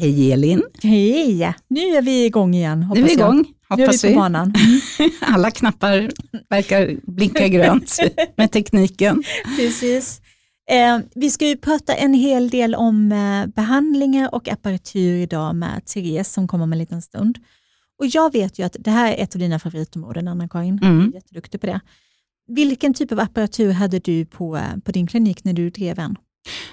Hej Elin! Hej! Nu är vi igång igen hoppas Nu är vi igång, jag. Nu är vi på banan. Alla knappar verkar blinka grönt med tekniken. Precis. Eh, vi ska ju prata en hel del om eh, behandlingar och apparatur idag med Therese som kommer om en liten stund. Och Jag vet ju att det här är ett av dina favoritområden, Anna-Karin. Mm. Du är jätteduktig på det. Vilken typ av apparatur hade du på, eh, på din klinik när du drev en?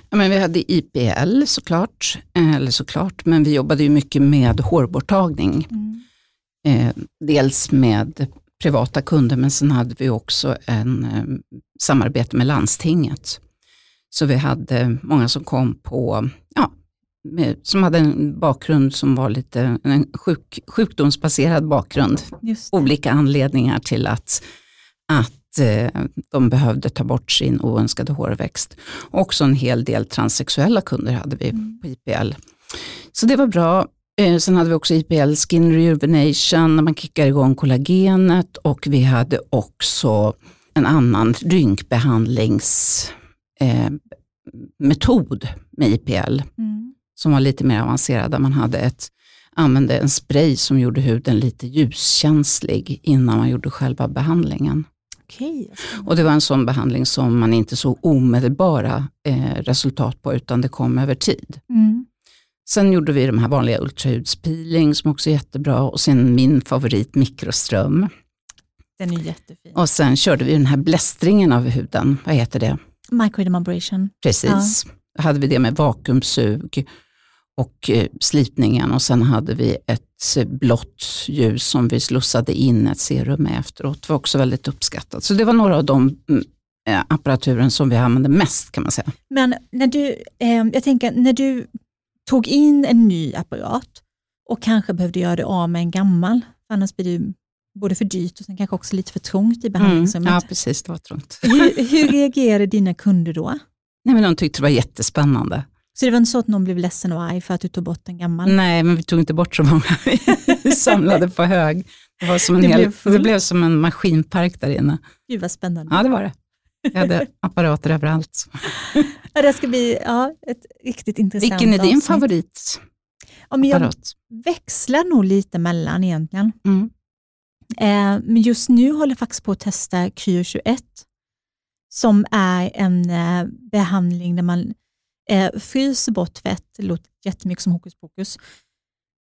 Ja, men vi hade IPL såklart, eh, eller såklart, men vi jobbade ju mycket med hårborttagning. Eh, dels med privata kunder, men sen hade vi också en eh, samarbete med landstinget. Så vi hade många som kom på, ja, med, som hade en bakgrund som var lite, en sjuk, sjukdomsbaserad bakgrund. Olika anledningar till att, att de behövde ta bort sin oönskade hårväxt. Också en hel del transsexuella kunder hade vi Mm. på IPL. Så det var bra. Eh, Sen hade vi också IPL Skin Rejuvenation, när man kickar igång kollagenet och vi hade också en annan rynkbehandlingsmetod eh, med IPL Mm. som var lite mer avancerad, där man hade ett, använde en spray som gjorde huden lite ljuskänslig innan man gjorde själva behandlingen. Okej. Och det var en sån behandling som man inte såg omedelbara eh, resultat på, utan det kom över tid. Mm. Sen gjorde vi de här vanliga ultraljudspeeling som också är jättebra och sen min favorit mikroström. Den är jättefin. Och sen körde vi den här blästringen av huden, vad heter det? Microdermabrasion. Precis. Då hade vi det med vakuumsug och eh, slipningen och sen hade vi ett eh, blått ljus som vi slussade in ett serum med efteråt. Det var också väldigt uppskattat. Så det var några av de mm, eh, apparaturen som vi använde mest kan man säga. Men när du, jag tänker, när du tog in en ny apparat och kanske behövde göra det av med en gammal, annars blir det både för dyrt och sen kanske också lite för trångt i behandlingsrummet. ja, precis, det var trångt. hur, hur reagerade dina kunder då? Nej, men de tyckte det var jättespännande. Så det var inte så att någon blev ledsen och arg för att du tog bort en gammal? Nej, men vi tog inte bort så många. vi samlade på hög. Det, var som en Det hel, blev det blev som en maskinpark där inne. Gud vad spännande. Ja, det var det. Jag hade apparater överallt. Ja, det ska bli ja, ett riktigt intressant Vilken är din avsnitt. favoritapparat? Ja, men jag växlar nog lite mellan egentligen. Mm. Eh, men just nu håller jag faktiskt på att testa Q21 som är en eh, behandling där man eh, fryser bort fett. Det låter jättemycket som hokus pokus.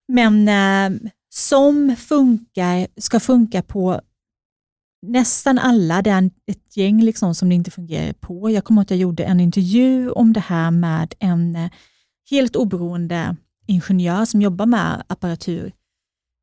Men eh, som funkar, ska funka på nästan alla. Det är ett gäng liksom som det inte fungerar på. Jag kommer ihåg att jag gjorde en intervju om det här med en eh, helt oberoende ingenjör som jobbar med apparatur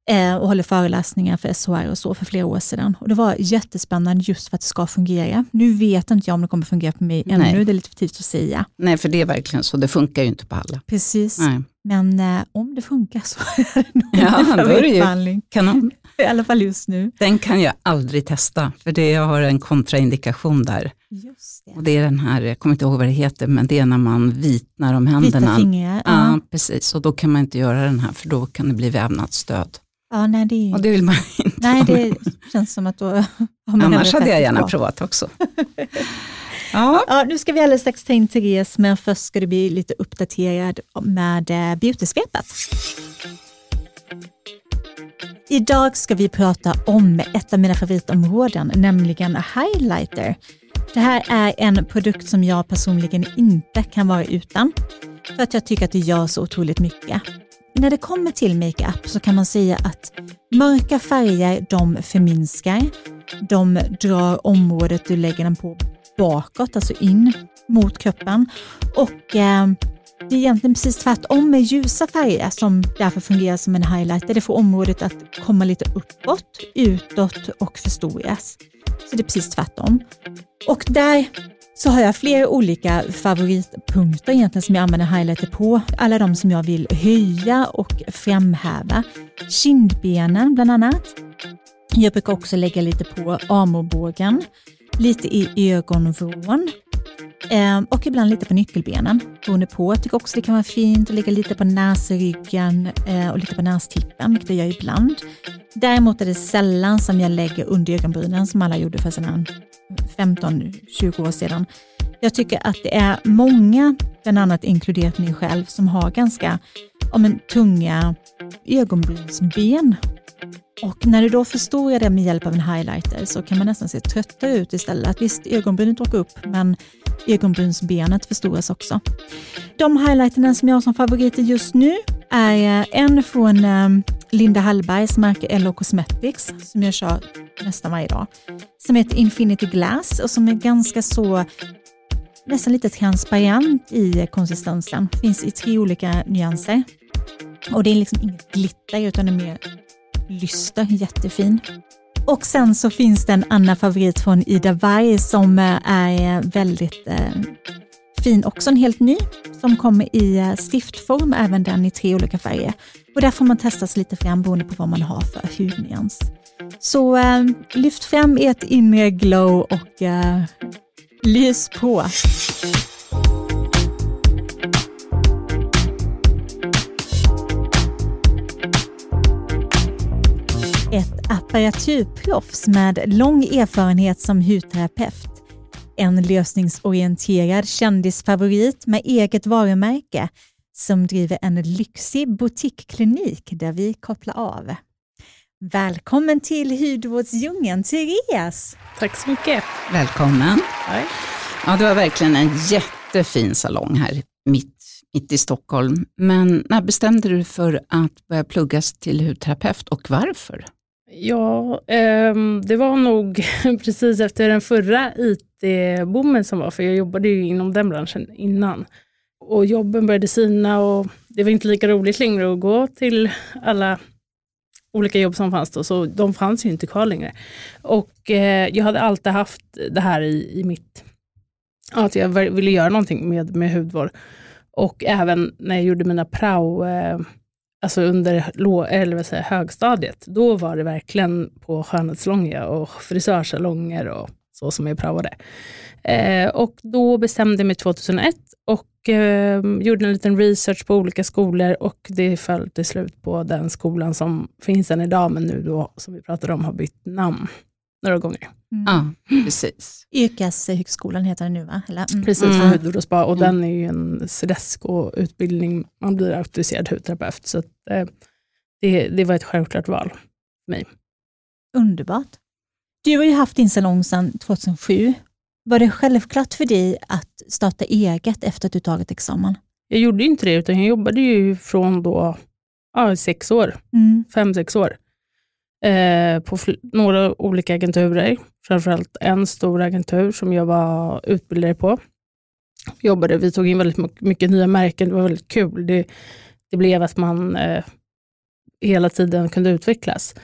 och håller föreläsningar för SHR och så för flera år sedan. Och Det var jättespännande just för att det ska fungera. Nu vet inte jag om det kommer fungera på mig ännu, Nej. det är lite för tidigt att säga. Nej, för det är verkligen så. Det funkar ju inte på alla. Precis, Nej. men eh, om det funkar så är det nog Ja, ju- favoritbehandling. Kanon. I alla fall just nu. Den kan jag aldrig testa, för det, jag har en kontraindikation där. Just det. Och det är den här, jag kommer inte ihåg vad det heter, men det är när man vitnar om händerna. Vita fingrar. Ja, Ja. precis. Och då kan man inte göra den här, för då kan det bli vävnadsstöd. Ja, nej, det, är, Och det vill man inte nej, det känns som att då har man Annars hade jag gärna kvar. provat också. ja, Ja, nu ska vi alldeles strax ta in Therese, men först ska du bli lite uppdaterad med eh, beautysvepet. Idag ska vi prata om ett av mina favoritområden, nämligen highlighter. Det här är en produkt som jag personligen inte kan vara utan, för att jag tycker att det gör så otroligt mycket. När det kommer till makeup så kan man säga att mörka färger, de förminskar, de drar området du lägger den på bakåt, alltså in mot kroppen. Och eh, det är egentligen precis tvärtom med ljusa färger som därför fungerar som en highlighter. Det får området att komma lite uppåt, utåt och förstoras. Så det är precis tvärtom. Och där så har jag flera olika favoritpunkter egentligen som jag använder highlighter på. Alla de som jag vill höja och framhäva. Kindbenen bland annat. Jag brukar också lägga lite på amorbågen. lite i ögonvrån Ehm, och ibland lite på nyckelbenen. Beroende på. Jag tycker också det kan vara fint att lägga lite på näsryggen eh, och lite på nästippen, vilket jag gör ibland. Däremot är det sällan som jag lägger under ögonbrynen som alla gjorde för sedan 15-20 år sedan. Jag tycker att det är många, bland annat inkluderat mig själv, som har ganska om en tunga ögonbrynsben. Och när du då förstorar det med hjälp av en highlighter så kan man nästan se tröttare ut istället. Visst, ögonbrynet åker upp, men ögonbrynsbenet förstoras också. De highlighterna som jag har som favoriter just nu är eh, en från eh, Linda Hallbergs märke Ello Cosmetics som jag kör nästan varje dag. Som heter Infinity Glass och som är ganska så nästan lite transparent i konsistensen. Finns i tre olika nyanser. Och det är liksom inget glitter utan det är mer lyster, jättefin. Och sen så finns det en annan favorit från Ida Varg som eh, är eh, väldigt eh, fin, också en helt ny, som kommer i eh, stiftform, även den i tre olika färger. Och där får man testa sig lite fram beroende på vad man har för hudnyans. Så eh, lyft fram ert inre glow och eh, lys på. Apparaturproffs med lång erfarenhet som hudterapeut. En lösningsorienterad kändisfavorit med eget varumärke som driver en lyxig boutiqueklinik där vi kopplar av. Välkommen till hudvårdsdjungeln, Therese! Tack så mycket. Välkommen. Hej. Ja, du har verkligen en jättefin salong här mitt, mitt i Stockholm. Men när bestämde du för att börja pluggas till hudterapeut och varför? Ja, ehm, det var nog precis efter den förra IT-boomen som var, för jag jobbade ju inom den branschen innan. Och jobben började sina och det var inte lika roligt längre att gå till alla olika jobb som fanns då, så de fanns ju inte kvar längre. Och eh, jag hade alltid haft det här i, i mitt, att jag ville göra någonting med, med hudvård. Och även när jag gjorde mina prao, eh, alltså under lå, eller vad säger, högstadiet, då var det verkligen på skönhetssalonger och frisörsalonger och så som jag praoade. Eh, och då bestämde jag mig 2001 och eh, gjorde en liten research på olika skolor och det föll till slut på den skolan som finns än idag, men nu då, som vi pratade om, har bytt namn några gånger. Mm. Ja, precis. Yrkeshögskolan heter den nu va? Eller? Mm. Precis, för mm. hudvård och spa. Och mm. den är ju en Cedesco-utbildning. Man blir auktoriserad hudterapeut. Så att, eh, det, det var ett självklart val för mig. Underbart. Du har ju haft din salong sedan 2007. Var det självklart för dig att starta eget efter att du tagit examen? Jag gjorde inte det, utan jag jobbade ju från då, ja, sex år, mm. fem, sex år. Eh, på några olika agenturer. Framförallt en stor agentur som jag var utbildare på. Jobbade, vi tog in väldigt mycket nya märken, det var väldigt kul. Det, det blev att man eh, hela tiden kunde utvecklas.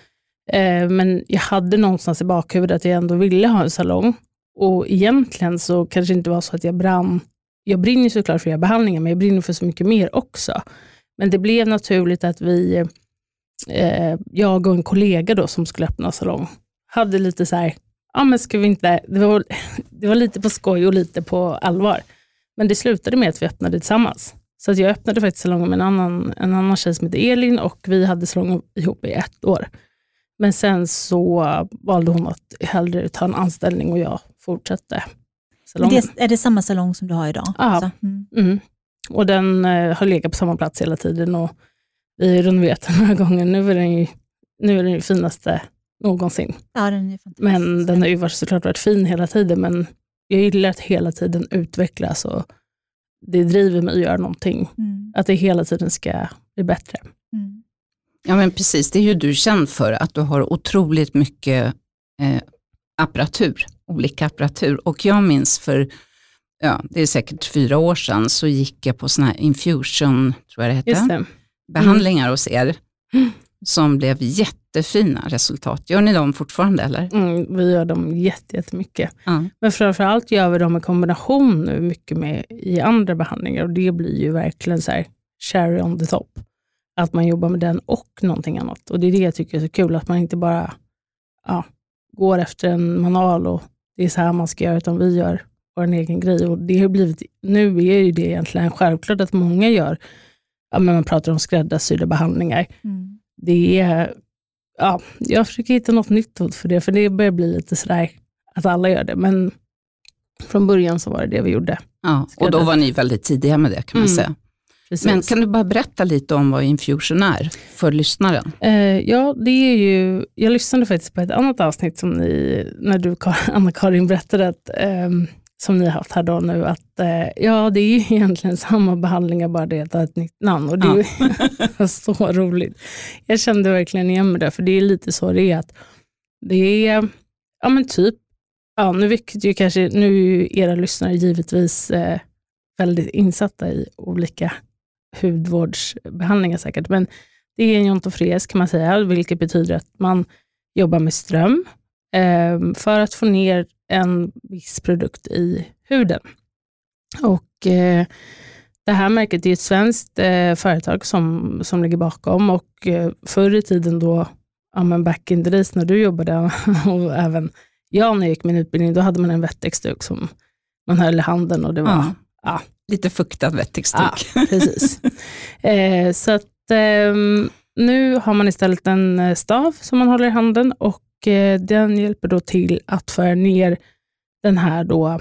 Eh, men jag hade någonstans i bakhuvudet att jag ändå ville ha en salong. Och egentligen så kanske det inte var så att jag brann. Jag brinner såklart för att göra behandlingar, men jag brinner för så mycket mer också. Men det blev naturligt att vi, eh, jag och en kollega då som skulle öppna salong, hade lite så här, ja men ska vi inte, det var, det var lite på skoj och lite på allvar. Men det slutade med att vi öppnade tillsammans. Så att jag öppnade faktiskt salongen med en annan, en annan tjej som heter Elin och vi hade salongen ihop i ett år. Men sen så valde hon att hellre ta en anställning och jag fortsatte. Det, är det samma salong som du har idag? Ja. Mm. Mm. Och den eh, har legat på samma plats hela tiden och vi har renoverat den några gånger. Nu är den ju, nu är den ju finaste någonsin. Ja, den är fantastisk. Men den har ju varit, såklart varit fin hela tiden, men jag gillar att hela tiden utvecklas och det driver mig att göra någonting. Mm. Att det hela tiden ska bli bättre. Mm. Ja men precis, det är ju du känd för, att du har otroligt mycket eh, apparatur, olika apparatur. Och jag minns för, ja, det är säkert fyra år sedan, så gick jag på sådana här infusion, tror jag det hette, det. Behandlingar mm. hos er, som blev jättefina resultat. Gör ni dem fortfarande eller? Mm, vi gör dem jättemycket. Mm. Men framförallt gör vi dem i kombination nu mycket med i andra behandlingar och det blir ju verkligen så här cherry on the top att man jobbar med den och någonting annat. Och Det är det jag tycker är så kul, att man inte bara ja, går efter en manual och det är så här man ska göra, utan vi gör vår egen grej. Och det har blivit, nu är ju det egentligen självklart att många gör, ja, men man pratar om skräddarsydda behandlingar. Mm. Det är, ja, jag försöker hitta något nytt för det, för det börjar bli lite sådär att alla gör det. Men från början så var det det vi gjorde. Ja, och då var ni väldigt tidiga med det kan man mm. säga. Precis. Men kan du bara berätta lite om vad infusion är för lyssnaren? Eh, ja, det är ju, jag lyssnade faktiskt på ett annat avsnitt som ni, när du Anna-Karin berättade att, eh, som ni har haft här då nu, att eh, ja, det är egentligen samma behandlingar, bara det att ett nytt namn. Och det ja. är så roligt. Jag kände verkligen igen mig där, för det är lite så det är. Att det är, ja men typ, ja, nu, vilket ju kanske, nu är ju era lyssnare givetvis eh, väldigt insatta i olika hudvårdsbehandlingar säkert, men det är en jontofres kan man säga, vilket betyder att man jobbar med ström eh, för att få ner en viss produkt i huden. Och eh, Det här märket är ett svenskt eh, företag som, som ligger bakom och eh, förr i tiden då, ja, men back in the days när du jobbade och även jag när jag gick min utbildning, då hade man en wettexduk som man höll i handen och det var ja. ja. Lite fuktad wettexduk. Ja, precis. eh, så att, eh, nu har man istället en eh, stav som man håller i handen och eh, den hjälper då till att föra ner den här då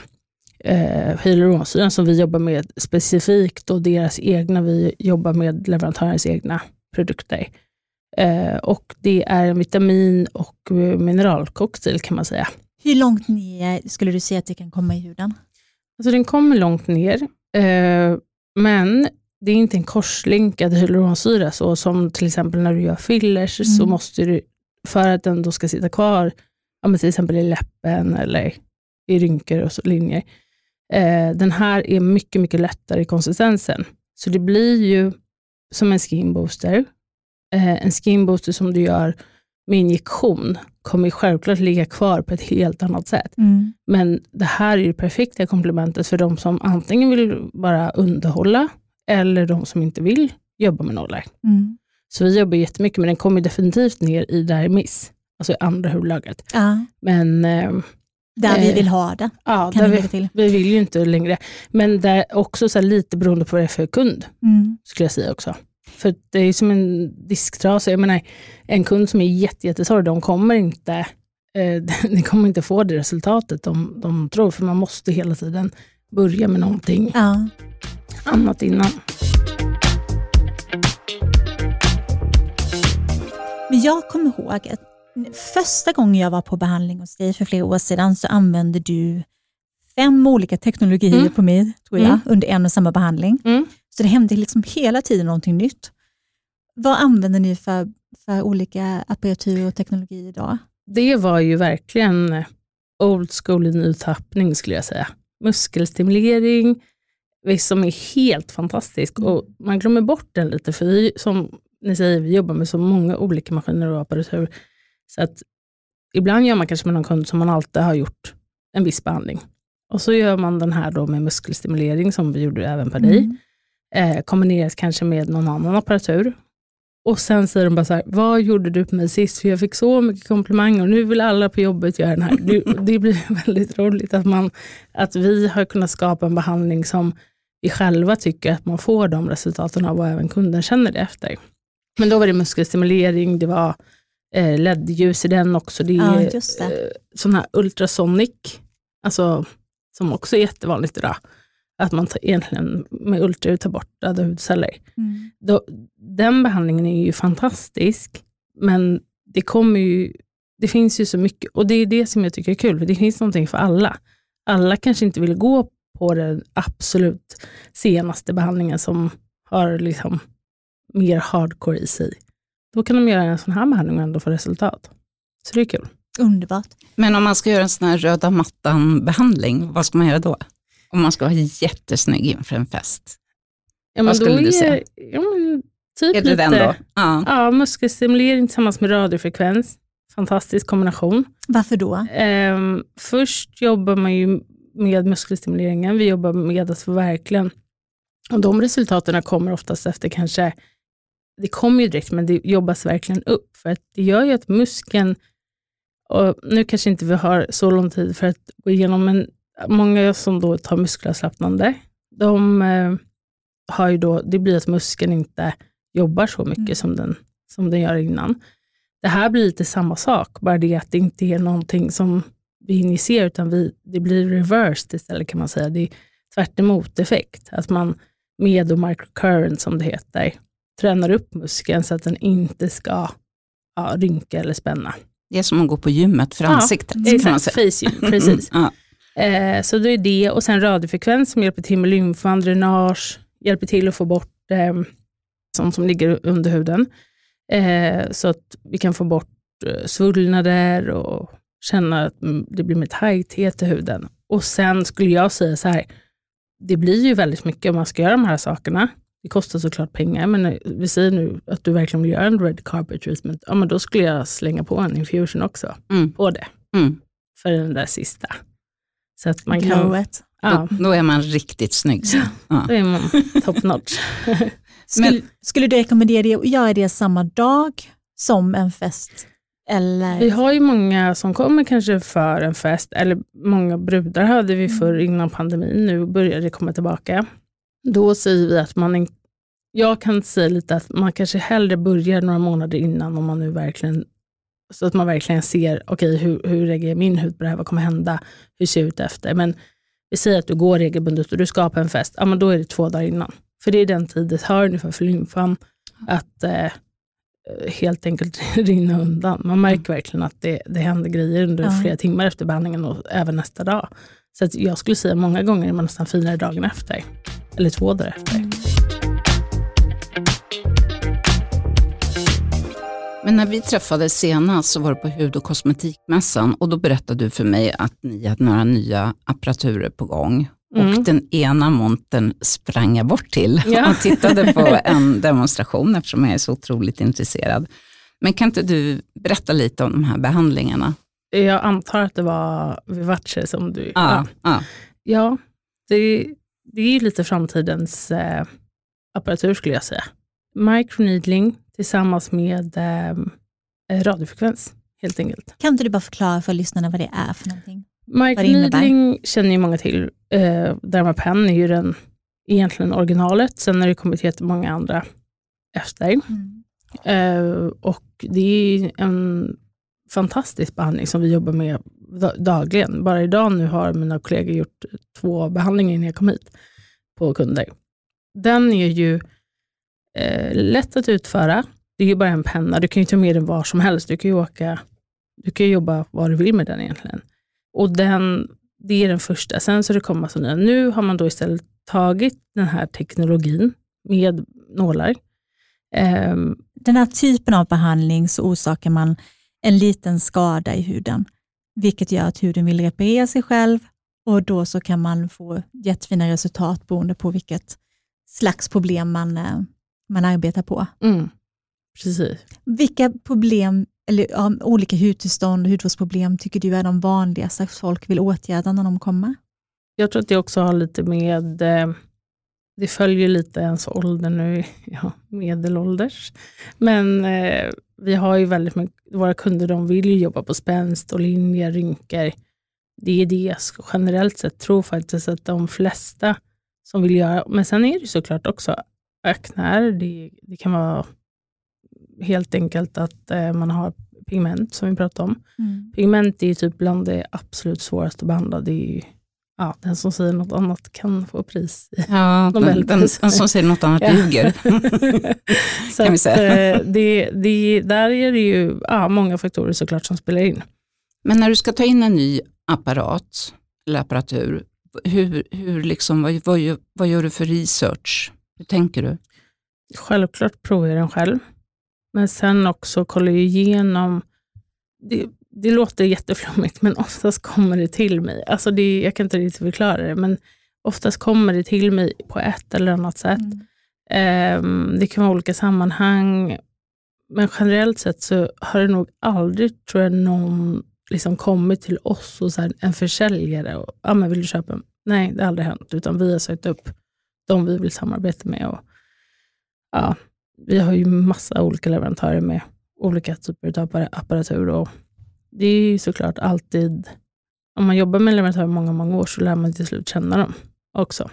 eh, hyaluronsyran som vi jobbar med specifikt och deras egna, vi jobbar med leverantörens egna produkter. Eh, och Det är en vitamin och mineralcocktail kan man säga. Hur långt ner skulle du säga att det kan komma i huden? Alltså den kommer långt ner, eh, men det är inte en korslänkad hyaluronsyra, så som till exempel när du gör fillers, mm. så måste du, för att den då ska sitta kvar, ja, till exempel i läppen eller i rynkor och så, linjer. Eh, den här är mycket, mycket lättare i konsistensen. Så det blir ju som en skin booster. Eh, en skin booster som du gör med injektion kommer självklart ligga kvar på ett helt annat sätt. Mm. Men det här är det perfekta komplementet för de som antingen vill bara underhålla eller de som inte vill jobba med nålar. Mm. Så vi jobbar jättemycket, men den kommer definitivt ner i dermis, alltså i andra hudlagret. Ja. Men eh, där vi vill ha det. Ja, kan vi, till. vi vill ju inte längre. Men där också så lite beroende på vad det är för kund, mm. skulle jag säga också. För det är som en disktrasa. Jag menar, en kund som är jättesorglig, de kommer inte eh, de kommer inte få det resultatet de, de tror, för man måste hela tiden börja med någonting ja. Annat innan. Men jag kommer ihåg att första gången jag var på behandling hos dig för flera år sedan så använde du fem olika teknologier mm. på mig, tror jag, mm. under en och samma behandling. Mm. Så det hände liksom hela tiden någonting nytt. Vad använder ni för, för olika apparatur och teknologi idag? Det var ju verkligen old school i ny tappning skulle jag säga. Muskelstimulering, som är helt fantastisk mm. och man glömmer bort den lite, för vi, som ni säger, vi jobbar med så många olika maskiner och apparatur. Så att ibland gör man kanske med någon kund som man alltid har gjort en viss behandling. Och så gör man den här då med muskelstimulering som vi gjorde även på dig. Mm. Eh, kombineras kanske med någon annan apparatur. Och sen säger de bara så här, vad gjorde du på mig sist? För jag fick så mycket komplimanger och nu vill alla på jobbet göra den här. Det, blir väldigt roligt att, man, att vi har kunnat skapa en behandling som vi själva tycker att man får de resultaten av och även kunden känner det efter. Men då var det muskelstimulering, det var eh, LED-ljus i den också. Det är ja, det. Eh, sån här ultrasonic, alltså, som också är jättevanligt idag. Att man tar, egentligen med ultraljud tar bort döda hudceller. Mm. Då, den behandlingen är ju fantastisk, men det kommer ju, det finns ju så mycket, och det är det som jag tycker är kul, för det finns någonting för alla. Alla kanske inte vill gå på den absolut senaste behandlingen som har liksom mer hardcore i sig. Då kan de göra en sån här behandling och ändå få resultat. Så det är kul. Underbart. Men om man ska göra en sån här röda mattan-behandling, vad ska man göra då? Om man ska vara jättesnygg inför en fest. Ja, vad skulle du säga? Ja, men typ är det lite, den då? Ja. ja, muskelstimulering tillsammans med radiofrekvens. Fantastisk kombination. Varför då? Um, först jobbar man ju med muskelstimuleringen. Vi jobbar med att verkligen, och de resultaten kommer oftast efter kanske det kommer ju direkt, men det jobbas verkligen upp. För att det gör ju att muskeln, och nu kanske inte vi har så lång tid för att gå igenom, men många som då tar musklavslappnande, de eh, har ju då, det blir att muskeln inte jobbar så mycket mm. som, den, som den gör innan. Det här blir lite samma sak, bara det att det inte är någonting som vi injicerar, utan vi, det blir reversed istället kan man säga. Det är tvärt effekt. Att man med och microcurrent som det heter, tränar upp muskeln så att den inte ska ja, rynka eller spänna. Det är som att gå på gymmet för ansiktet. Ja, exakt, face gym, precis. ja. eh, så det är det och sen radiofrekvens som hjälper till med lymfan, dränage, hjälper till att få bort eh, sånt som ligger under huden. Eh, så att vi kan få bort eh, svullnader och känna att det blir mer tajthet i huden. Och sen skulle jag säga så här, det blir ju väldigt mycket om man ska göra de här sakerna. Det kostar såklart pengar, men eh, vi säger nu att du verkligen vill göra en red carpet treatment, ja men då skulle jag slänga på en infusion också mm. på det. Mm. För den där sista. Så att man kan... Ja. Då, då, är man riktigt snygg sen. Ja. Då är man top notch. skulle, skulle du rekommendera det att göra det samma dag som en fest? Eller? Vi har ju många som kommer kanske för en fest, eller många brudar hade vi förr mm. innan pandemin, nu börjar det komma tillbaka. Då säger vi att man, jag kan säga lite att man kanske hellre börjar några månader innan om man nu verkligen, så att man verkligen ser, okej okay, hur, hur reagerar min hud på det här, vad kommer hända, hur ser det ut efter? Men vi säger att du går regelbundet och du ska på en fest, ja men då är det två dagar innan. För det är den tid det tar ungefär för lymfan att eh, helt enkelt rinna undan. Man märker mm. verkligen att det, det händer grejer under ja. flera timmar efter behandlingen och även nästa dag. Så jag skulle säga många gånger är man nästan finare dagen efter. Eller två dagar efter. Mm. Men när vi träffades senast så var det på hud och kosmetikmässan och då berättade du för mig att ni hade några nya apparaturer på gång. Mm. Och den ena montern sprang jag bort till ja. och tittade på en demonstration eftersom jag är så otroligt intresserad. Men kan inte du berätta lite om de här behandlingarna? Jag antar att det var Vivace som du... Ja, ja. ja det, det är lite framtidens eh, apparatur skulle jag säga. Microneedling tillsammans med eh, radiofrekvens helt enkelt. Kan inte du bara förklara för lyssnarna vad det är för någonting? Microneedling känner ju många till. Eh, Dermapen är ju den egentligen originalet. Sen har det kommit jättemånga andra efter. Mm. Eh, och det är en fantastisk behandling som vi jobbar med dagligen. Bara idag nu har mina kollegor gjort två behandlingar innan jag kom hit på kunder. Den är ju eh, lätt att utföra. Det är ju bara en penna. Du kan ju ta med den var som helst. Du kan ju åka, du kan jobba var du vill med den egentligen. Och den, det är den första. Sen så det kommer massa nya. Nu har man då istället tagit den här teknologin med nålar. Um, den här typen av behandling så orsakar man en liten skada i huden, vilket gör att huden vill reparera sig själv och då så kan man få jättefina resultat beroende på vilket slags problem man, eh, man arbetar på. Mm, precis. Vilka problem, eller ja, olika hudtillstånd och hudvårdsproblem tycker du är de vanligaste folk vill åtgärda när de kommer? Jag tror att det också har lite med, eh, det följer lite ens ålder nu, ja, medelålders. Men eh, vi har ju väldigt mycket, våra kunder de vill ju jobba på spänst och linjer, rynkor. Det är det jag generellt sett tror faktiskt att de flesta som vill göra, men sen är det såklart också öknar. Det, det kan vara helt enkelt att eh, man har pigment som vi pratade om. Mm. Pigment är ju typ bland det absolut svåraste att behandla. Det är ju, ja, den som säger något annat kan få pris. Ja, den, den, den, som säger något annat ljuger. så kan vi säga. Att, eh, det, det, där är det ju ja, många faktorer såklart som spelar in. Men när du ska ta in en ny apparat eller apparatur, hur, hur liksom, vad, vad, gör, vad gör du för research? Hur tänker du? Självklart provar jag den själv. Men sen också kollar jag igenom, det, det låter jätteflummigt, men oftast kommer det till mig. Alltså det, jag kan inte riktigt förklara det, men oftast kommer det till mig på ett eller annat sätt. Mm. Um, det kan vara olika sammanhang, men generellt sett så har det nog aldrig, tror jag, någon liksom kommit till oss och så här, en försäljare och ah, men vill du köpa en? Nej, det har aldrig hänt, utan vi har sökt upp de vi vill samarbeta med. Och, ja, vi har ju massa olika leverantörer med olika typer av apparatur. Och det är såklart alltid, om man jobbar med leverantörer många, många år så lär man till slut känna dem också.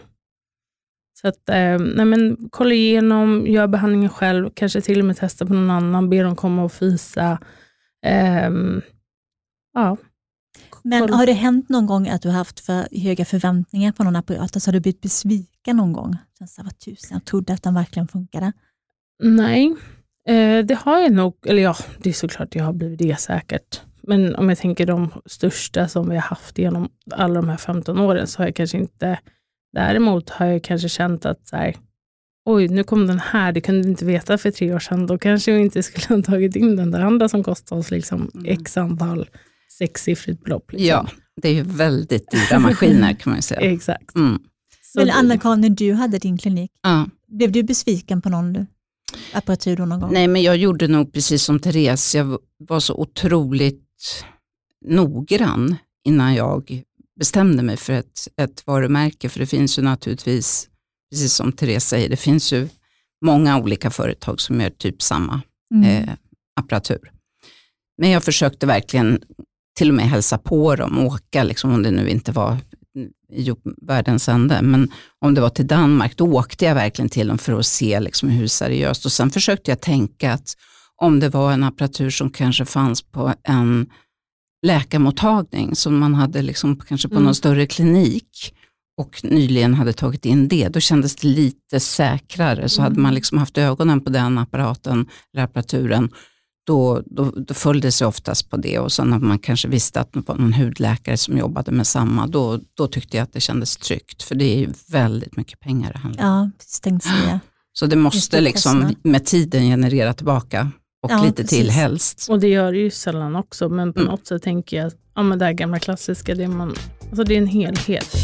Så att, eh, nej men, kolla igenom, gör behandlingen själv, kanske till och med testa på någon annan, be dem komma och fisa. Eh, ja. Men har det hänt någon gång att du har haft för höga förväntningar på någon apparat? Alltså har du blivit besviken någon gång? Så vad tusen, jag trodde att den verkligen funkade. Nej, eh, det har jag nog. Eller ja, det är såklart jag har blivit det säkert. Men om jag tänker de största som vi har haft genom alla de här 15 åren, så har jag kanske inte... Däremot har jag kanske känt att så här, oj, nu kom den här, det kunde inte veta för tre år sedan, då kanske vi inte skulle ha tagit in den där andra som kostade oss liksom mm. x antal sexsiffrigt belopp. Liksom. Ja, det är ju väldigt dyra maskiner kan man ju säga. Exakt. Mm. Men Anna-Karin, när du hade din klinik, ja. blev du besviken på någon apparatur då någon gång? Nej, men jag gjorde nog precis som Therese, jag var så otroligt noggrann innan jag bestämde mig för ett, ett varumärke, för det finns ju naturligtvis precis som Therese säger, det finns ju många olika företag som gör typ samma mm. eh, apparatur. Men jag försökte verkligen till och med hälsa på dem, åka, liksom, om det nu inte var i världens ände, men om det var till Danmark, då åkte jag verkligen till dem för att se liksom, hur seriöst. Och sen försökte jag tänka att om det var en apparatur som kanske fanns på en läkarmottagning, som man hade liksom, kanske på mm. någon större klinik, och nyligen hade tagit in det, då kändes det lite säkrare. Så mm. hade man liksom haft ögonen på den apparaten, eller apparaturen, då, då, då följde det sig oftast på det. Och sen när man kanske visste att det var någon hudläkare som jobbade med samma, då, då tyckte jag att det kändes tryggt. För det är ju väldigt mycket pengar det handlar om. Ja, stängt Så det måste liksom med tiden generera tillbaka och ja, lite precis. till helst. Och det gör det ju sällan också, men på mm. något sätt tänker jag att ja, men det här gamla klassiska, det är, man, alltså det är en helhet.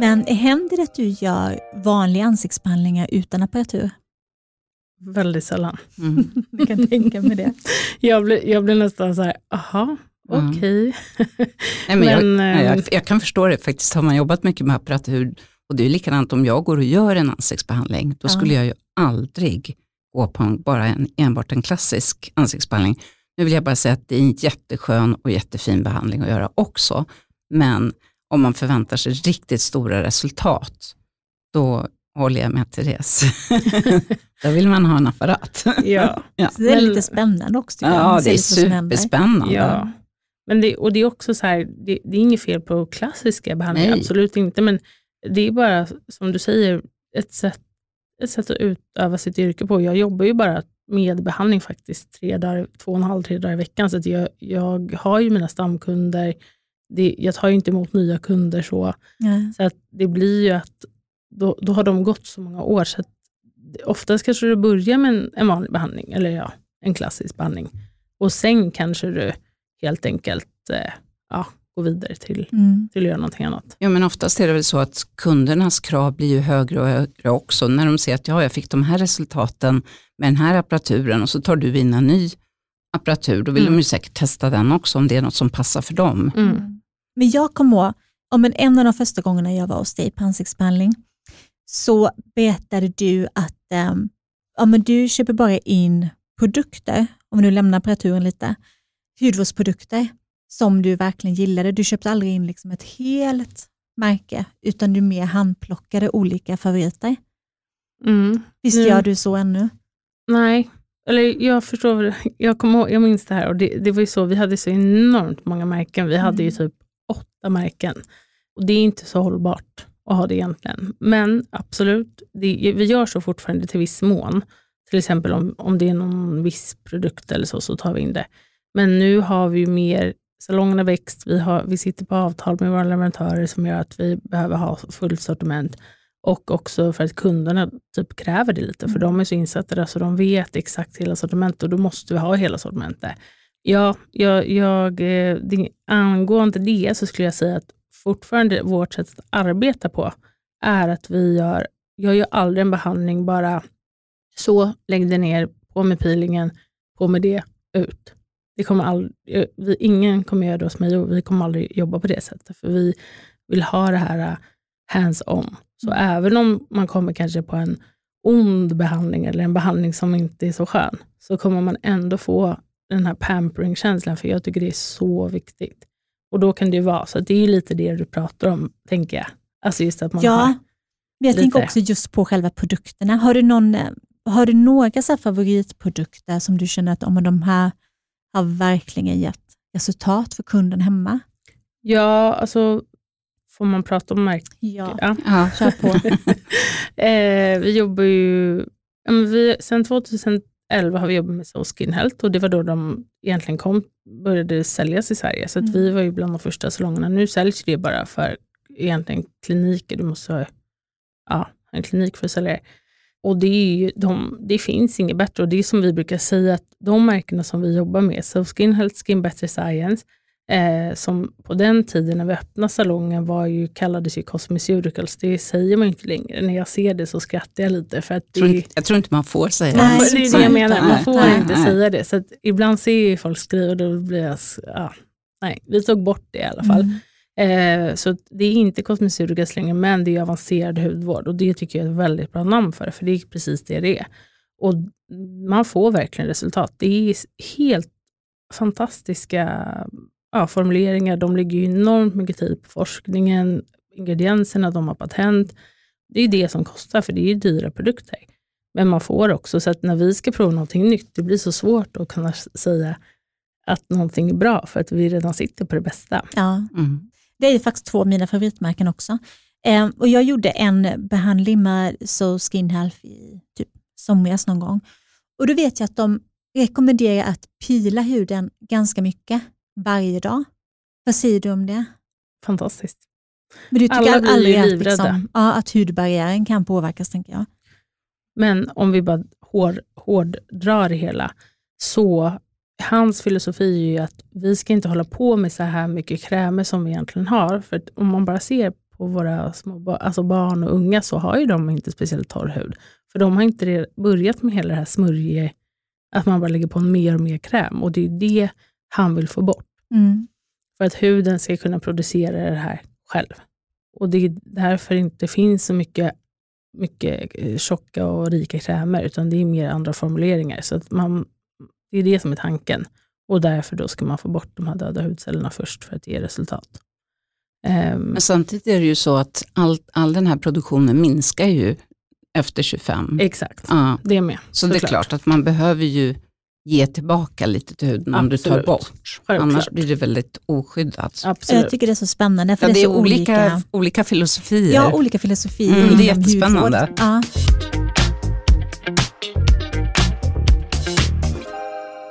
Men händer det att du gör vanliga ansiktsbehandlingar utan apparatur? Väldigt sällan. Mm. jag kan tänka mig det. Jag blir, jag blir nästan så här, aha, mm. okej. Okay. Men jag, jag, ehm, jag, kan förstå det faktiskt, har man jobbat mycket med apparatur, och det är likadant om jag går och gör en ansiktsbehandling, då skulle jag ju aldrig gå på en, bara en, enbart en klassisk ansiktsbehandling. Nu vill jag bara säga att det är en jätteskön och jättefin behandling att göra också, men om man förväntar sig riktigt stora resultat, då håller jag med Therese. då vill man ha en apparat. ja. ja. Så det är lite spännande också. Ja, det är superspännande. Ja. Men det, och det är också så här, det, det är inget fel på klassiska behandlingar, Nej. absolut inte, men det är bara, som du säger, ett sätt, ett sätt att utöva sitt yrke på. Jag jobbar ju bara med behandling faktiskt tre dagar, två och en halv, tre dagar i veckan, så jag, jag har ju mina stamkunder, det, jag tar ju inte emot nya kunder så. Nej. Så att det blir ju att då, då har de gått så många år. Så att oftast kanske du börjar med en, en vanlig behandling, eller ja, en klassisk behandling. Och sen kanske du helt enkelt eh, ja, går vidare till, mm. till att göra någonting annat. Ja, men oftast är det väl så att kundernas krav blir ju högre och högre också. När de ser att ja, jag fick de här resultaten med den här apparaturen och så tar du in en ny apparatur, då vill mm. de ju säkert testa den också om det är något som passar för dem. Mm. Men jag kommer ihåg, om en av de första gångerna jag var hos dig på ansiktsbehandling, så berättade du att um, ja, men du köper bara in produkter, om du lämnar apparaturen lite, hudvårdsprodukter som du verkligen gillade. Du köpte aldrig in liksom ett helt märke, utan du mer handplockade olika favoriter. Mm. Visst gör du så ännu? Nej, eller jag förstår, jag, kommer jag minns det här och det, det var ju så, vi hade så enormt många märken. Vi hade ju mm. typ åtta märken. Och Det är inte så hållbart att ha det egentligen. Men absolut, det, vi gör så fortfarande till viss mån. Till exempel om, om det är någon viss produkt eller så, så tar vi in det. Men nu har vi mer, salongerna växt, vi, har, vi sitter på avtal med våra leverantörer som gör att vi behöver ha fullt sortiment. Och också för att kunderna typ kräver det lite, för mm. de är så insatta där så de vet exakt hela sortimentet och då måste vi ha hela sortimentet. Ja, jag, jag, eh, det, angående det så skulle jag säga att fortfarande vårt sätt att arbeta på är att vi gör, jag gör aldrig en behandling bara så, lägg det ner, på med peelingen, på med det, ut. Det kommer aldrig, eh, vi, ingen kommer göra det hos mig och vi kommer aldrig jobba på det sättet, för vi vill ha det här eh, hands-on. Så mm. även om man kommer kanske på en ond behandling eller en behandling som inte är så skön, så kommer man ändå få den här pampering-känslan, för jag tycker det är så viktigt. Och då kan det ju vara, så det är lite det du pratar om, tänker jag. Alltså just att man ja, men jag lite... tänker också just på själva produkterna. Har du någon, eh, har du några så favoritprodukter som du känner att om de här har verkligen gett resultat för kunden hemma? Ja, alltså får man prata om märken? Ja, ja. ja kör på. eh, vi jobbar ju, vi, sen 2011 har vi jobbat med So Skin Health och det var då de egentligen kom, började säljas i Sverige. Så mm. vi var ju bland de första salongerna. Nu säljs det bara för egentligen kliniker. Du måste ha ja, en klinik för att sälja det. Och det, ju, de, det finns inget bättre och det är som vi brukar säga att de märkena som vi jobbar med, So Skin Health, Skin Better Science, eh, som på den tiden när vi öppnade salongen var ju, kallades ju Cosmeceuticals. Det säger man inte längre. När jag ser det så skrattar jag lite. För att det, jag, tror inte, jag tror inte man får säga det. Nej, det är det jag menar. Man får nej, inte nej. säga det. Så ibland ser jag folk skriva och då blir jag, ja, nej, vi tog bort det i alla fall. Mm. Eh, så det är inte Cosmeceuticals längre, men det är avancerad hudvård och det tycker jag är ett väldigt bra namn för det, för det är precis det det är. Och man får verkligen resultat. Det är helt fantastiska ja, formuleringar. De lägger enormt mycket tid på forskningen, ingredienserna, de har patent. Det är det som kostar, för det är dyra produkter. Men man får också, så att när vi ska prova någonting nytt, det blir så svårt att kunna säga att någonting är bra, för att vi redan sitter på det bästa. Ja. Mm. Det är faktiskt två av mina favoritmärken också. Eh, och jag gjorde en behandling med So Skin Health i typ somras någon gång. Och då vet jag att de rekommenderar att pila huden ganska mycket varje dag. Vad säger du om det? Fantastiskt. Men du tycker Alla aldrig att, liksom, ja, att hudbarriären kan påverkas, tänker jag. Men om vi bara hård, hårddrar det hela, så hans filosofi är ju att vi ska inte hålla på med så här mycket krämer som vi egentligen har. För om man bara ser på våra små alltså barn och unga så har ju de inte speciellt torr hud. För de har inte börjat med hela det här smörje, att man bara lägger på mer och mer kräm. Och det är det han vill få bort. Mm. För att huden ska kunna producera det här själv. Och det är därför det inte finns så mycket, mycket eh, tjocka och rika krämer, utan det är mer andra formuleringar. Så att man, det är det som är tanken. Och därför då ska man få bort de här döda hudcellerna först för att ge resultat. Um, Men samtidigt är det ju så att all, all den här produktionen minskar ju efter 25. Exakt, ja. det är med. Så det är klart att man behöver ju ge tillbaka lite till huden Absolut. om du tar bort. Självklart. Annars blir det väldigt oskyddat. Absolut. Jag tycker det är så spännande. För ja, det är, det är olika, olika, olika filosofier. Ja, olika filosofier. Mm, det är jättespännande. Ja.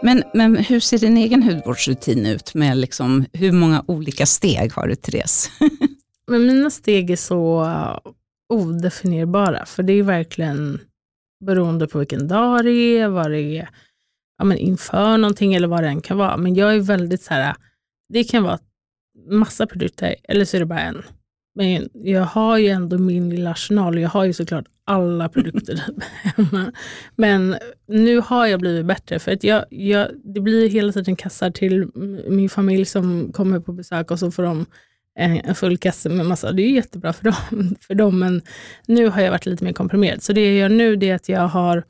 Men, men hur ser din egen hudvårdsrutin ut? Med liksom, hur många olika steg har du, Therese? men mina steg är så odefinierbara, för det är verkligen beroende på vilken dag det är, vad det är ja, men inför någonting eller vad det än kan vara. Men jag är väldigt så här, det kan vara massa produkter eller så är det bara en. Men jag har ju ändå min lilla arsenal. och Jag har ju såklart alla produkter hemma. Men nu har jag blivit bättre. För att jag, jag, det blir hela tiden kassar till min familj som kommer på besök och så får de eh, en full kasse med massa. Det är jättebra för dem, för dem, men nu har jag varit lite mer komprimerad. Så det jag gör nu är att jag har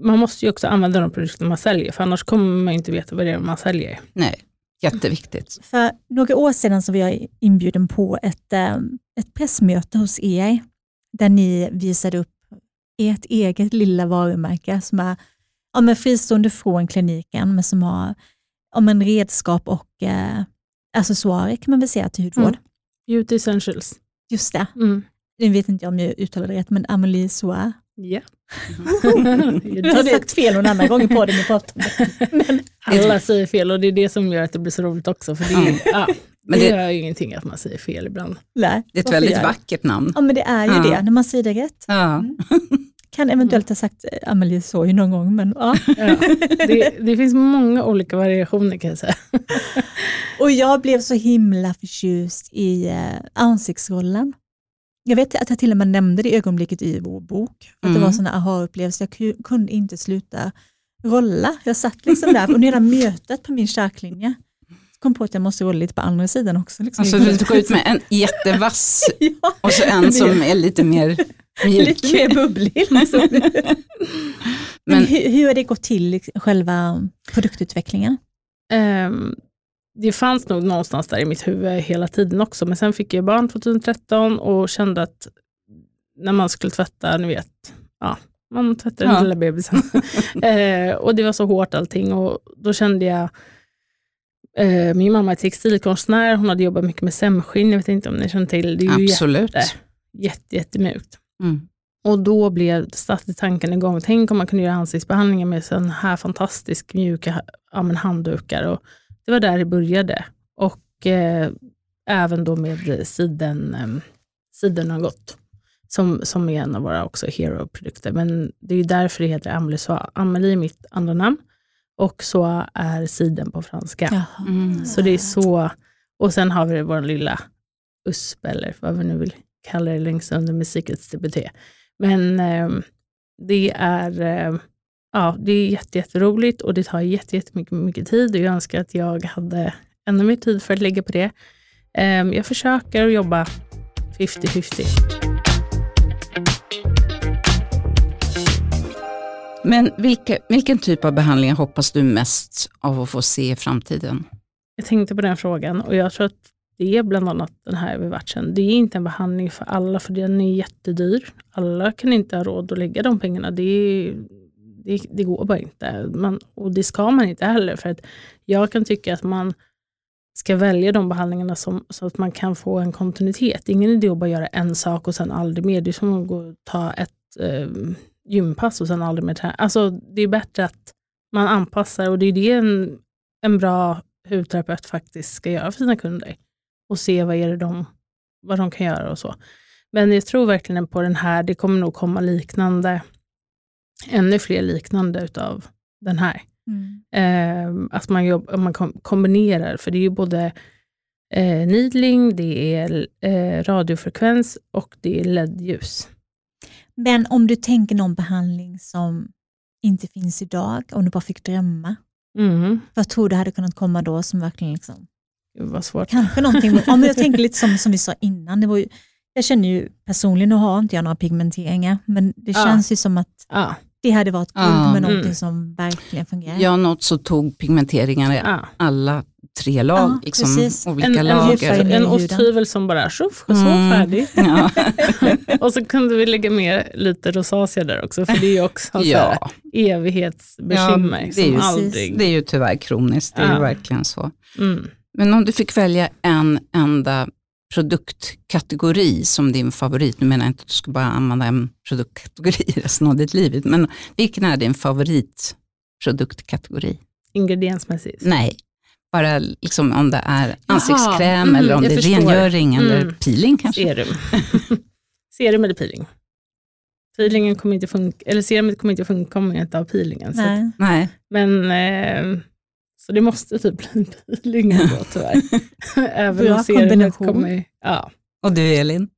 man måste ju också använda de produkter man säljer, för annars kommer man inte veta vad det är man säljer. Nej, jätteviktigt. För några år sedan så var jag inbjuden på ett, eh, ett pressmöte hos er, där ni visade upp ert eget lilla varumärke som är ja, men fristående från kliniken, men som har ja, men redskap och eh, accessoarer kan man väl säga till hudvård. Mm. Beauty essentials. Just det. Mm. Nu vet inte jag om jag uttalade det rätt, men Amelie Soir. Ja. du har sagt fel någon annan gång i podden vi pratade Men alla säger fel och det är det som gör att det blir så roligt också. För det, är, ja, men det, det gör ju ingenting att man säger fel ibland. Nej, det är ett väldigt vackert namn. Ja men det är ju ja. det, när man säger det rätt. Ja. Mm. Kan eventuellt ha sagt eh, Amelie Soy någon gång, men ja. ja det, det, finns många olika variationer kan jag säga. och jag blev så himla förtjust i eh, ansiktsrollen. Jag vet att jag till och med nämnde det i ögonblicket i vår bok. Att mm. Det var sådana aha-upplevelser. Jag kunde inte sluta rolla. Jag satt liksom där under hela mötet på min kärklinje. kom på att jag måste rolla lite på andra sidan också. Liksom. Alltså du går ut med en jättevass ja, och så en som är lite mer mjuk. Lite mer bubblig. Liksom. Men, Men hur, hur har det gått till, liksom, själva produktutvecklingen? Um, det fanns nog någonstans där i mitt huvud hela tiden också, men sen fick jag barn 2013 och kände att när man skulle tvätta, ni vet, ja, man tvättar den lilla bebisen. eh, och det var så hårt allting och då kände jag, eh, min mamma är textilkonstnär, hon hade jobbat mycket med sämskinn, jag vet inte om ni känner till det. är Absolut. Jätte, jätte, jättemjukt. Mm. Och då blev satte tanken igång, tänk om man kunde göra ansiktsbehandlingar med sån här fantastisk mjuka ja, handdukar. Och det var där det började. Och eh, även då med siden, eh, siden har gått som, som är en av våra också hero-produkter. Men det är därför det heter Amelie så Amelie är mitt andra namn och så är siden på franska. Mm. Så det är så. Och sen har vi vår lilla USP, eller vad vi nu vill kalla det, längst under med Secrets Debuté. Men eh, det är eh, ja, det är jätte, jätteroligt och det tar jättemycket mycket tid och jag önskar att jag hade ännu mer tid för att lägga på det. Eh, jag försöker att jobba 50-50. Men vilka, vilken typ av behandlingar hoppas du mest av att få se i framtiden? Jag tänkte på den frågan och jag tror att det är bland annat den här övervatchen. Det är inte en behandling för alla för den är jättedyr. Alla kan inte ha råd att lägga de pengarna. Det, det, det går bara inte. Man, och det ska man inte heller. För att jag kan tycka att man ska välja de behandlingarna som, så att man kan få en kontinuitet. Ingen idé att bara göra en sak och sen aldrig mer. Det är som att gå och ta ett eh, gympass och sen aldrig mer träna. Alltså, det är bättre att man anpassar och det är det en, en bra hudterapeut faktiskt ska göra för sina kunder. Och se vad, är det de, vad de kan göra och så. Men jag tror verkligen på den här, det kommer nog komma liknande, ännu fler liknande utav den här. Mm. Eh, att man, jobb, man kombinerar, för det är ju både eh, needling, det är eh, radiofrekvens och det är LED-ljus. Men om du tänker någon behandling som inte finns idag, om du bara fick drömma, mm. vad tror du hade kunnat komma då som verkligen liksom... Vad svårt. Kanske någonting, om jag tänker lite som, som vi sa innan, det var ju, jag känner ju personligen, nu har inte jag några pigmenteringar, men det ja. känns ju som att ja. Det hade varit guld ja. med någonting mm. som verkligen fungerar. Ja, något så tog pigmenteringar i alla tre lag, ja, liksom, olika en, lager. En, en osthyvel som bara tjoff, så mm. färdig. Ja. och så kunde vi lägga med lite rosacea där också, för det är ju också ja. evighetsbekymmer. Ja, det, är ju, aldrig... det är ju tyvärr kroniskt, det är ju verkligen så. Mm. Men om du fick välja en enda produktkategori som din favorit, nu menar jag inte att du ska bara använda en produktkategori resten av ditt liv, men vilken är din favoritproduktkategori? Ingrediensmässigt? Nej, bara liksom om det är ansiktskräm mm, eller om det är förstår. rengöring mm. eller peeling kanske. Serum. serum eller peeling. Peelingen kommer inte funka, eller serumet kommer inte funka om jag inte har peelingen. Nej. Att, Nej. Men, eh, så det måste typ bli peelingen då tyvärr. Även Bra om serumet kommer... Ja. Och du Elin?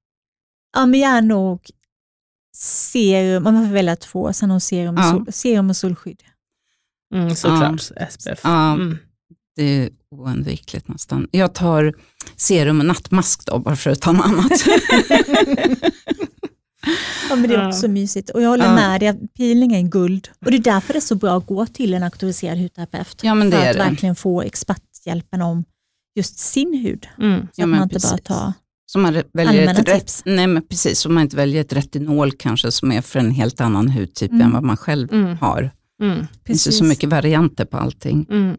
Ja, men jag är nog serum, man får välja två, sen har serum, ja. sol, serum och solskydd. Mm, såklart, ja. SPF. Ja. Mm. Det är oundvikligt nästan. Jag tar serum och nattmask då, bara för att ta något annat. ja, men det är också ja. mysigt. Och jag håller ja. med dig, peeling är guld. Och det är därför det är så bra att gå till en auktoriserad hudterapeut. Ja, men det för att det. verkligen få experthjälpen om just sin hud. Mm. Så ja, att man inte bara tar så man väljer ett rätt, nej men precis, så man inte väljer ett retinol kanske som är för en helt annan hudtyp mm. än vad man själv mm. har. Mm. Det finns så mycket varianter på allting. Mm.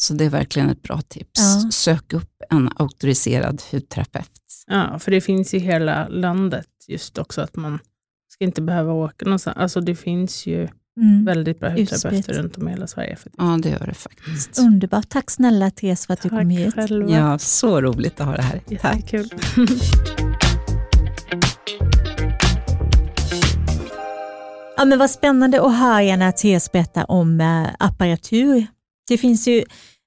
Så det är verkligen ett bra tips. Ja. Sök upp en auktoriserad hudterapeut. Ja, för det finns i hela landet just också att man ska inte behöva åka någonstans. Alltså det finns ju mm. väldigt bra hudterapeuter runt om i hela Sverige. Faktiskt. Ja, det gör det faktiskt. Underbart. Tack snälla Therese för att Tack du kom hit. Själva. Ja, så roligt att ha det här. Jättekul. Tack. ja, men vad spännande att höra när Therese berättar om äh, apparatur det finns ju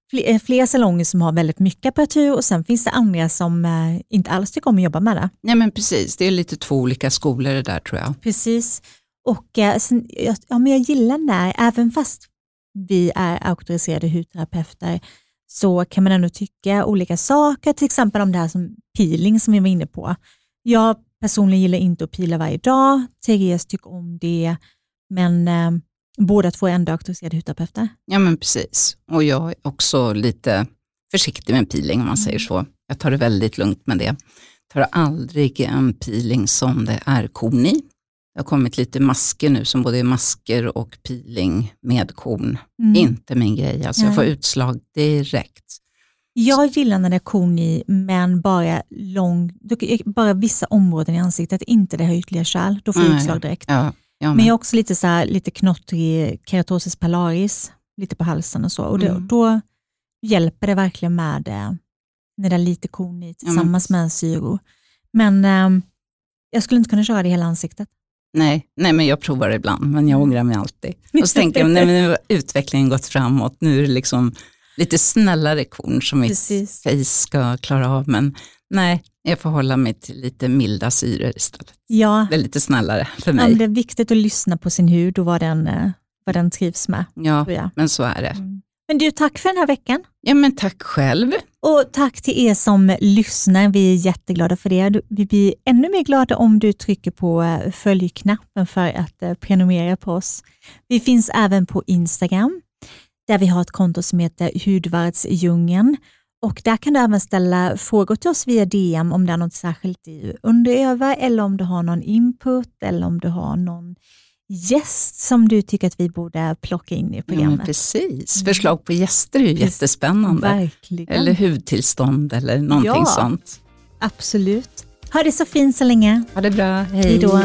fler, fler salonger som har väldigt mycket apparatur och sen finns det andra som eh, inte alls tycker om att jobba med det. Nej men precis, det är lite två olika skolor det där tror jag. Precis, och eh, sen, ja, men jag gillar den där, även fast vi är auktoriserade hudterapeuter så kan man ändå tycka olika saker, till exempel om det här som peeling som vi var inne på. Jag personligen gillar inte att pila varje dag, Therese tycker om det, men eh, Båda två är ändå auktoriserade hudterapeuter? Ja men precis. Och jag är också lite försiktig med peeling om man mm. säger så. Jag tar det väldigt lugnt med det. Jag tar aldrig en peeling som det är korn i. Det har kommit lite masker nu som både är masker och peeling med korn. Mm. Inte min grej, alltså jag får utslag direkt. Jag gillar när det är korn i, men bara, lång, bara vissa områden i ansiktet, inte det här ytliga kärl. Då får jag utslag direkt. Ja, jag men jag har också lite, så här, lite knottrig keratosis pilaris, lite på halsen och så. Och det, mm. Då hjälper det verkligen med eh, när det är lite korn i tillsammans ja, med syror. Men eh, jag skulle inte kunna köra det i hela ansiktet. Nej, nej, men jag provar ibland, men jag ångrar mig alltid. Och så tänker jag, nej, men nu har utvecklingen gått framåt, nu är det liksom lite snällare korn som mitt face ska klara av, men nej, jag får hålla mig till lite milda syror istället. Ja. Det är lite snällare för mig. Ja, det är viktigt att lyssna på sin hud och vad den, eh, vad den trivs med. Ja, men så är det. Mm. Men du, tack för den här veckan. Ja, men tack själv. Och tack till er som lyssnar. Vi är jätteglada för det. Vi blir ännu mer glada om du trycker på eh, följknappen för att eh, prenumerera på oss. Vi finns även på Instagram, där vi har ett konto som heter Hudvärdsdjungeln. Och där kan du även ställa frågor till oss via DM om det är något särskilt du undrar över eller om du har någon input eller om du har någon gäst som du tycker att vi borde plocka in i programmet. Ja, precis, förslag på gäster är ju precis. jättespännande. Verkligen. Eller hudtillstånd eller någonting ja, sånt. Absolut. Ha det så fint så länge. Ha det bra, hej. Hejdå.